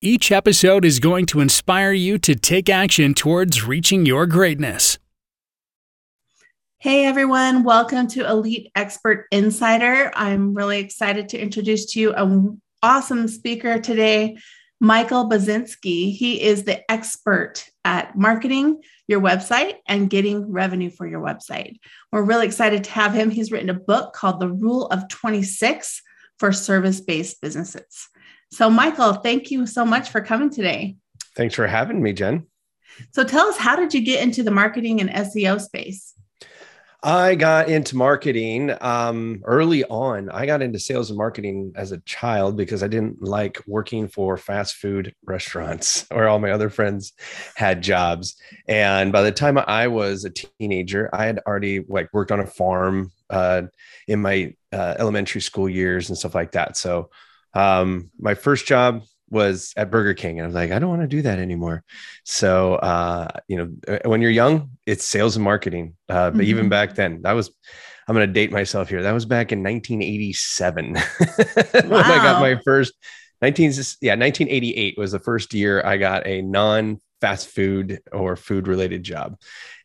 Each episode is going to inspire you to take action towards reaching your greatness. Hey everyone, welcome to Elite Expert Insider. I'm really excited to introduce to you an awesome speaker today, Michael Baczynski. He is the expert at marketing your website and getting revenue for your website. We're really excited to have him. He's written a book called The Rule of 26 for Service Based Businesses. So, Michael, thank you so much for coming today. Thanks for having me, Jen. So, tell us, how did you get into the marketing and SEO space? I got into marketing um, early on. I got into sales and marketing as a child because I didn't like working for fast food restaurants where all my other friends had jobs. And by the time I was a teenager, I had already like worked on a farm uh, in my uh, elementary school years and stuff like that. So um, my first job was at Burger King. And I was like, I don't want to do that anymore. So, uh, you know, uh, when you're young, it's sales and marketing. Uh, but mm-hmm. even back then, that was, I'm going to date myself here. That was back in 1987 wow. when I got my first 19, yeah, 1988 was the first year I got a non fast food or food related job.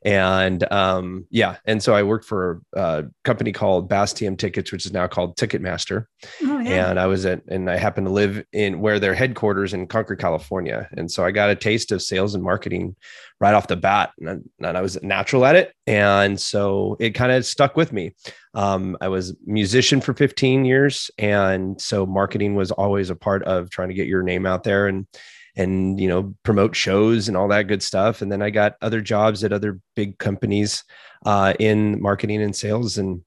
And um, yeah, and so I worked for a company called Bastium Tickets, which is now called Ticketmaster. Oh, yeah. And I was at, and I happened to live in where their headquarters in Concord, California. And so I got a taste of sales and marketing right off the bat, and, and I was natural at it. And so it kind of stuck with me. Um, I was musician for 15 years, and so marketing was always a part of trying to get your name out there and and you know promote shows and all that good stuff and then i got other jobs at other big companies uh, in marketing and sales and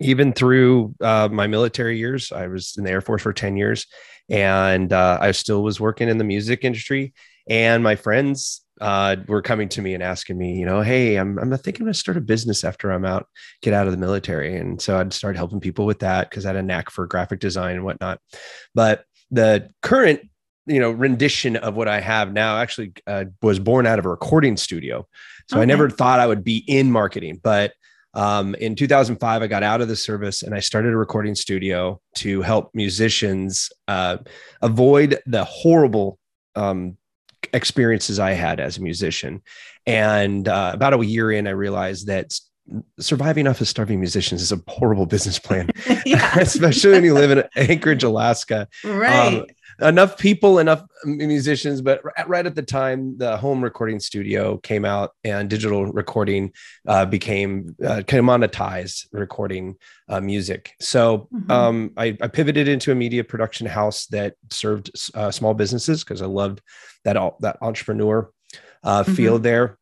even through uh, my military years i was in the air force for 10 years and uh, i still was working in the music industry and my friends uh, were coming to me and asking me, you know, hey, I'm, I'm thinking I'm going to start a business after I'm out, get out of the military. And so I'd start helping people with that because I had a knack for graphic design and whatnot. But the current you know rendition of what I have now actually uh, was born out of a recording studio. So okay. I never thought I would be in marketing, but um, in 2005 I got out of the service and I started a recording studio to help musicians uh, avoid the horrible um, experiences I had as a musician. And uh, about a year in, I realized that surviving off of starving musicians is a horrible business plan, especially when you live in Anchorage, Alaska. Right. Um, enough people, enough musicians, but right at the time, the home recording studio came out and digital recording uh, became uh, commoditized recording uh, music. So mm-hmm. um, I, I, pivoted into a media production house that served uh, small businesses because I loved that that entrepreneur uh, mm-hmm. field there.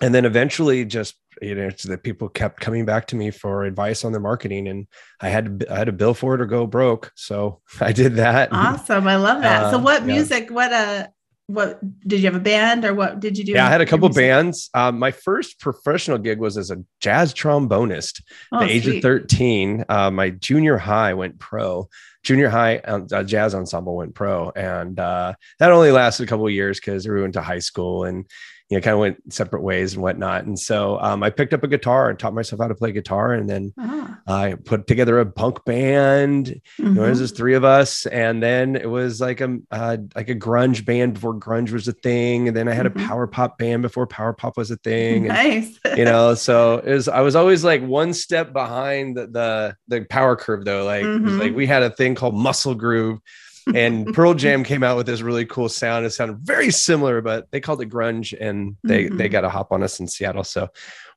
And then eventually just you know it's that people kept coming back to me for advice on their marketing and i had to i had to bill for it or go broke. So i did that. Awesome. I love that. Uh, so what music yeah. what uh what did you have a band or what did you do yeah i had a couple bands. Um, my first professional gig was as a jazz trombonist oh, the age sweet. of 13 uh, my junior high went pro. Junior high uh, jazz ensemble went pro and uh, that only lasted a couple of years because we went to high school and you know, kind of went separate ways and whatnot. And so um, I picked up a guitar and taught myself how to play guitar. And then uh-huh. I put together a punk band. Mm-hmm. You know, it was just three of us. And then it was like a uh, like a grunge band before grunge was a thing. And then I had mm-hmm. a power pop band before power pop was a thing. Nice. And, you know, so it was I was always like one step behind the the, the power curve though. Like mm-hmm. like we had a thing called muscle groove and Pearl Jam came out with this really cool sound. It sounded very similar, but they called it grunge, and they mm-hmm. they got a hop on us in Seattle. So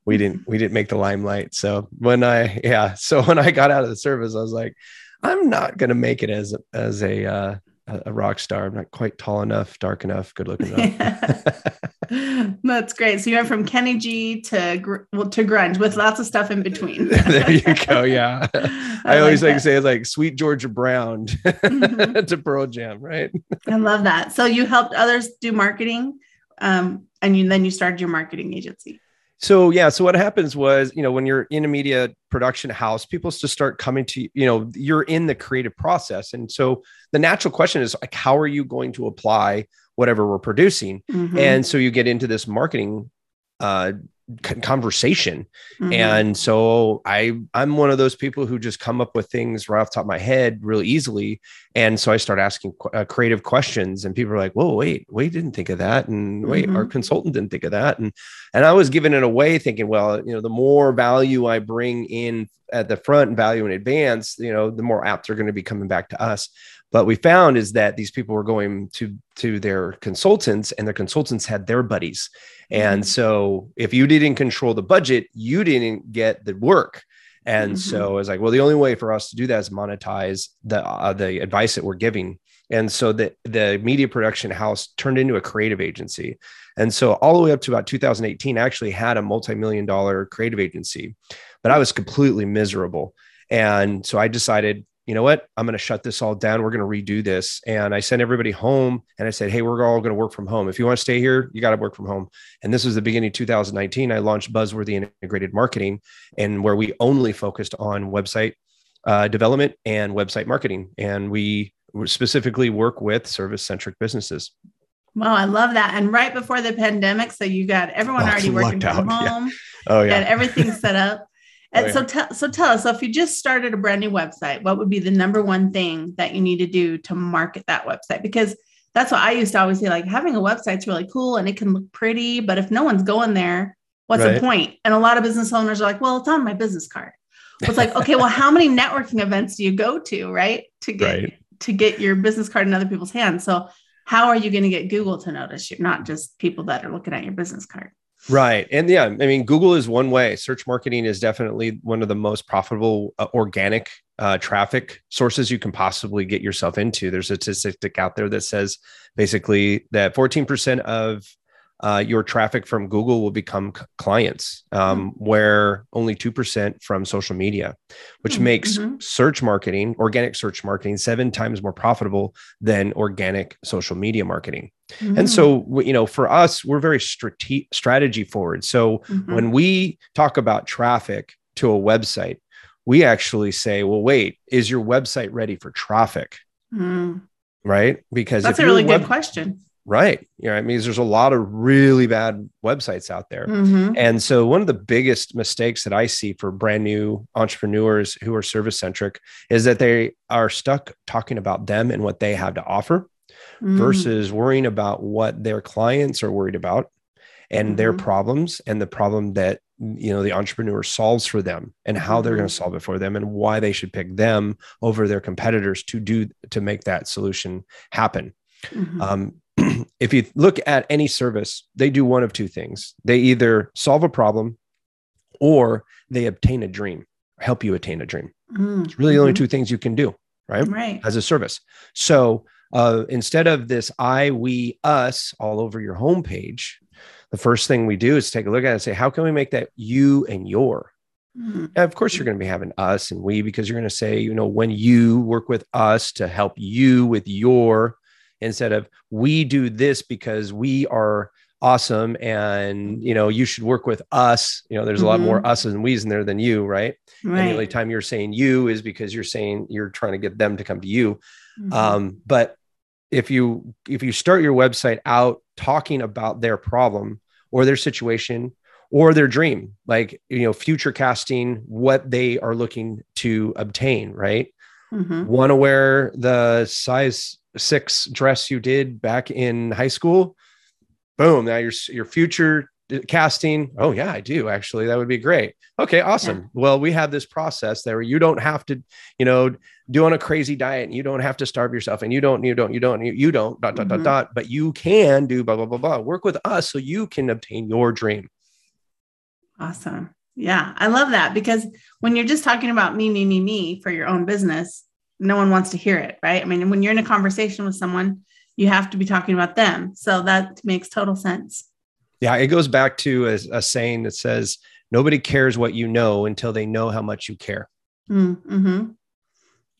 we didn't we didn't make the limelight. So when I yeah, so when I got out of the service, I was like, I'm not gonna make it as as a uh, a rock star. I'm not quite tall enough, dark enough, good looking enough. That's great. So you went from Kenny G to gr- well, to grunge with lots of stuff in between. there you go. Yeah. I, I always like, to say like sweet Georgia Brown mm-hmm. to Pearl Jam, right? I love that. So you helped others do marketing um, and you, then you started your marketing agency. So yeah, so what happens was, you know, when you're in a media production house, people just start coming to you, you know, you're in the creative process. And so the natural question is like, how are you going to apply whatever we're producing? Mm-hmm. And so you get into this marketing uh, conversation mm-hmm. and so i i'm one of those people who just come up with things right off the top of my head really easily and so i start asking uh, creative questions and people are like whoa wait we didn't think of that and wait mm-hmm. our consultant didn't think of that and and i was giving it away thinking well you know the more value i bring in at the front and value in advance you know the more apps are going to be coming back to us but we found is that these people were going to to their consultants and their consultants had their buddies. And mm-hmm. so if you didn't control the budget you didn't get the work. And mm-hmm. so it's like well the only way for us to do that is monetize the uh, the advice that we're giving. And so the the media production house turned into a creative agency. And so all the way up to about 2018 I actually had a multi-million dollar creative agency but i was completely miserable. And so i decided you know what? I'm going to shut this all down. We're going to redo this. And I sent everybody home and I said, Hey, we're all going to work from home. If you want to stay here, you got to work from home. And this was the beginning of 2019. I launched Buzzworthy Integrated Marketing and where we only focused on website uh, development and website marketing. And we specifically work with service centric businesses. Wow, I love that. And right before the pandemic, so you got everyone oh, already working from out. home. Yeah. Oh yeah, got everything set up. And so tell so tell us, so if you just started a brand new website, what would be the number one thing that you need to do to market that website? Because that's what I used to always say, like having a website's really cool and it can look pretty, but if no one's going there, what's right. the point? And a lot of business owners are like, well, it's on my business card. It's like, okay, well, how many networking events do you go to, right? To get right. to get your business card in other people's hands. So how are you going to get Google to notice you, not just people that are looking at your business card? Right. And yeah, I mean, Google is one way. Search marketing is definitely one of the most profitable uh, organic uh, traffic sources you can possibly get yourself into. There's a statistic out there that says basically that 14% of uh, your traffic from Google will become c- clients, um, mm-hmm. where only 2% from social media, which mm-hmm. makes mm-hmm. search marketing, organic search marketing, seven times more profitable than organic social media marketing. And so, you know, for us, we're very strate- strategy forward. So mm-hmm. when we talk about traffic to a website, we actually say, well, wait, is your website ready for traffic? Mm. Right? Because that's a really web- good question Right. You know, I mean, there's a lot of really bad websites out there. Mm-hmm. And so, one of the biggest mistakes that I see for brand new entrepreneurs who are service centric is that they are stuck talking about them and what they have to offer mm-hmm. versus worrying about what their clients are worried about and mm-hmm. their problems and the problem that you know the entrepreneur solves for them and how they're going to mm-hmm. solve it for them and why they should pick them over their competitors to do to make that solution happen mm-hmm. um, if you look at any service, they do one of two things. They either solve a problem or they obtain a dream, help you attain a dream. Mm-hmm. It's really the only mm-hmm. two things you can do, right? Right. As a service. So uh, instead of this I, we, us all over your homepage, the first thing we do is take a look at it and say, how can we make that you and your? Mm-hmm. of course, you're going to be having us and we because you're going to say, you know, when you work with us to help you with your instead of we do this because we are awesome and you know you should work with us you know there's a lot more mm-hmm. us and we's in there than you right? right and the only time you're saying you is because you're saying you're trying to get them to come to you mm-hmm. um, but if you if you start your website out talking about their problem or their situation or their dream like you know future casting what they are looking to obtain right mm-hmm. want to wear the size six dress you did back in high school. Boom now your your future casting. Oh yeah i do actually. That would be great. Okay awesome. Yeah. well we have this process there you don't have to you know do on a crazy diet and you don't have to starve yourself and you don't you don't you don't you, you don't dot dot mm-hmm. dot dot but you can do blah blah blah blah. Work with us so you can obtain your dream. Awesome. Yeah i love that because when you're just talking about me me me me for your own business no one wants to hear it, right? I mean, when you're in a conversation with someone, you have to be talking about them. So that makes total sense. Yeah, it goes back to a, a saying that says, nobody cares what you know until they know how much you care. Mm-hmm.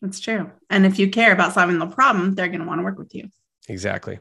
That's true. And if you care about solving the problem, they're going to want to work with you. Exactly.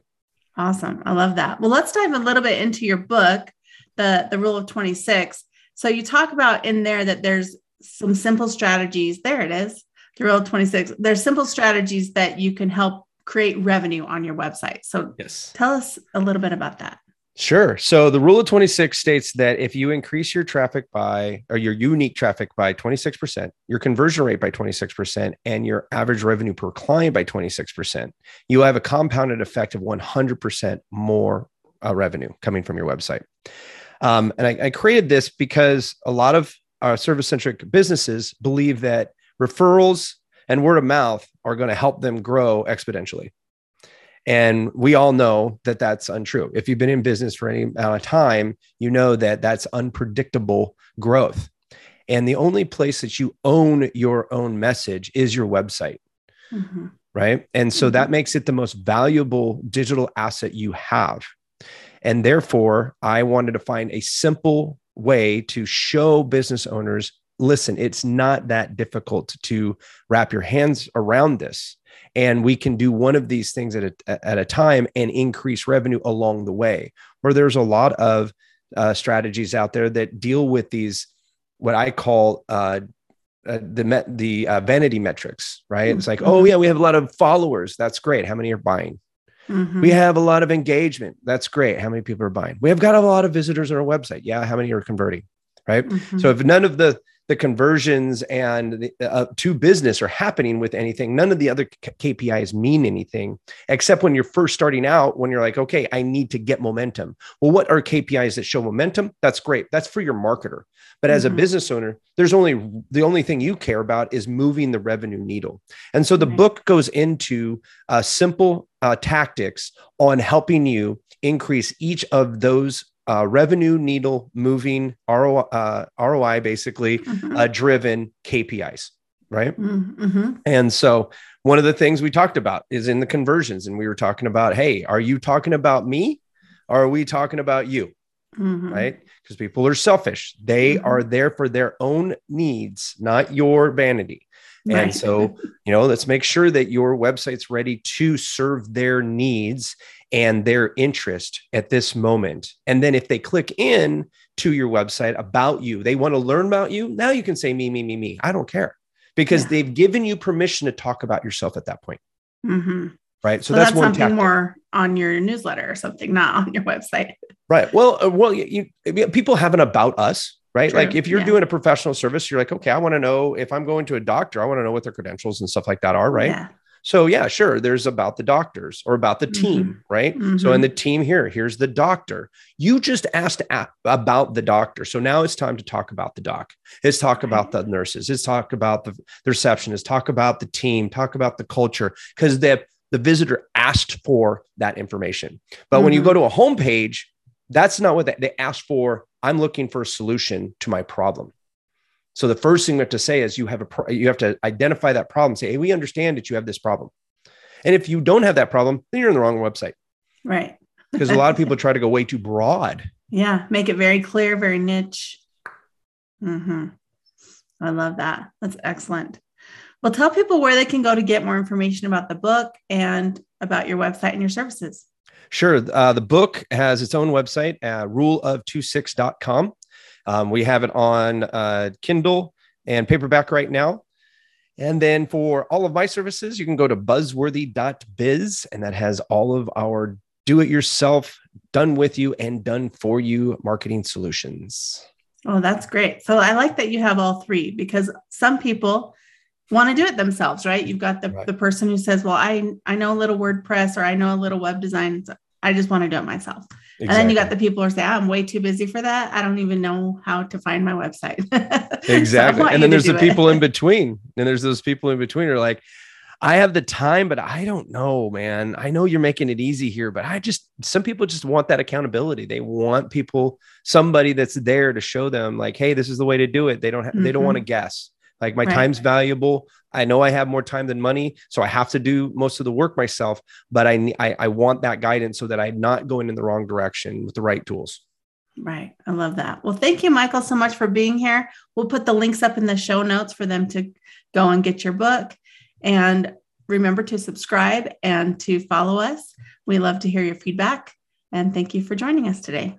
Awesome. I love that. Well, let's dive a little bit into your book, the the rule of 26. So you talk about in there that there's some simple strategies. There it is. Rule 26. There's simple strategies that you can help create revenue on your website. So yes. tell us a little bit about that. Sure. So the rule of 26 states that if you increase your traffic by or your unique traffic by 26%, your conversion rate by 26%, and your average revenue per client by 26%, you have a compounded effect of 100% more uh, revenue coming from your website. Um, and I, I, created this because a lot of our service centric businesses believe that referrals and word of mouth are going to help them grow exponentially. And we all know that that's untrue. If you've been in business for any amount of time, you know that that's unpredictable growth. And the only place that you own your own message is your website. Mm-hmm. Right. And so mm-hmm. that makes it the most valuable digital asset you have. And therefore, I wanted to find a simple way to show business owners listen, it's not that difficult to wrap your hands around this. And we can do one of these things at a, at a time and increase revenue along the way. Where there's a lot of uh, strategies out there that deal with these what i call uh, uh, the met, the uh, vanity metrics right? Mm-hmm. it's like oh yeah we have a lot of followers. That's great. How many are buying? Mm-hmm. we have a lot of engagement. That's great. How many people are buying? We have got a lot of visitors on our website. Yeah how many are converting right? Mm-hmm. so if none of the the conversions and the, uh, to business are happening with anything. None of the other KPIs mean anything except when you're first starting out, when you're like, okay, I need to get momentum. Well, what are KPIs that show momentum? That's great. That's for your marketer. But as mm-hmm. a business owner, there's only the only thing you care about is moving the revenue needle. And so the mm-hmm. book goes into uh, simple uh, tactics on helping you increase each of those uh, revenue needle moving ROI, uh, ROI basically mm-hmm. uh, driven KPIs, right? Mm-hmm. And so one of the things we talked about is in the conversions, and we were talking about, hey, are you talking about me, or are we talking about you? Mm-hmm. Right? Because people are selfish. They mm-hmm. are there for their own needs, not your vanity. Right. And so, you know, let's make sure that your website's ready to serve their needs and their interest at this moment. And then if they click in to your website about you, they want to learn about you. Now you can say me, me, me, me. I don't care because yeah. they've given you permission to talk about yourself at that point. Mm-hmm. Right. So, so that's, that's something tactic. more on your newsletter or something, not on your website. Right. Well, uh, well, you, you, people have an about us, right? True. Like if you're yeah. doing a professional service, you're like, okay, I want to know if I'm going to a doctor, I want to know what their credentials and stuff like that are, right? Yeah. So yeah, sure. There's about the doctors or about the team, mm-hmm. right? Mm-hmm. So in the team here, here's the doctor. You just asked about the doctor. So now it's time to talk about the doc. Let's talk about the nurses. Let's talk about the, the receptionist. Talk about the team. Talk about the culture because the the visitor asked for that information. But mm-hmm. when you mm-hmm. go to a homepage, that's not what they, they asked for. I'm looking for a solution to my problem. So the first thing we have to say is you have a you have to identify that problem. Say, hey, we understand that you have this problem. And if you don't have that problem, then you're in the wrong website. Right. because a lot of people try to go way too broad. Yeah, make it very clear, very niche. Mm-hmm. I love that. That's excellent. Well, tell people where they can go to get more information about the book and about your website and your services. Sure. Uh, the book has its own website at ruleof26.com. Um, we have it on uh, Kindle and paperback right now. And then for all of my services, you can go to buzzworthy.biz, and that has all of our do it yourself, done with you, and done for you marketing solutions. Oh, that's great. So I like that you have all three because some people want to do it themselves, right? You've got the, right. the person who says, Well, I, I know a little WordPress or I know a little web design. I just want to do it myself. Exactly. And then you got the people who say, I'm way too busy for that. I don't even know how to find my website. exactly. so and then there's the people in between. And there's those people in between who are like, I have the time, but I don't know, man. I know you're making it easy here, but I just, some people just want that accountability. They want people, somebody that's there to show them, like, hey, this is the way to do it. They don't, ha- mm-hmm. they don't want to mm-hmm. guess. Like my right. time's valuable. I know I have more time than money, so I have to do most of the work myself. But I, I, I want that guidance so that I'm not going in the wrong direction with the right tools. Right. I love that. Well, thank you, Michael, so much for being here. We'll put the links up in the show notes for them to go and get your book. And remember to subscribe and to follow us. We love to hear your feedback. And thank you for joining us today.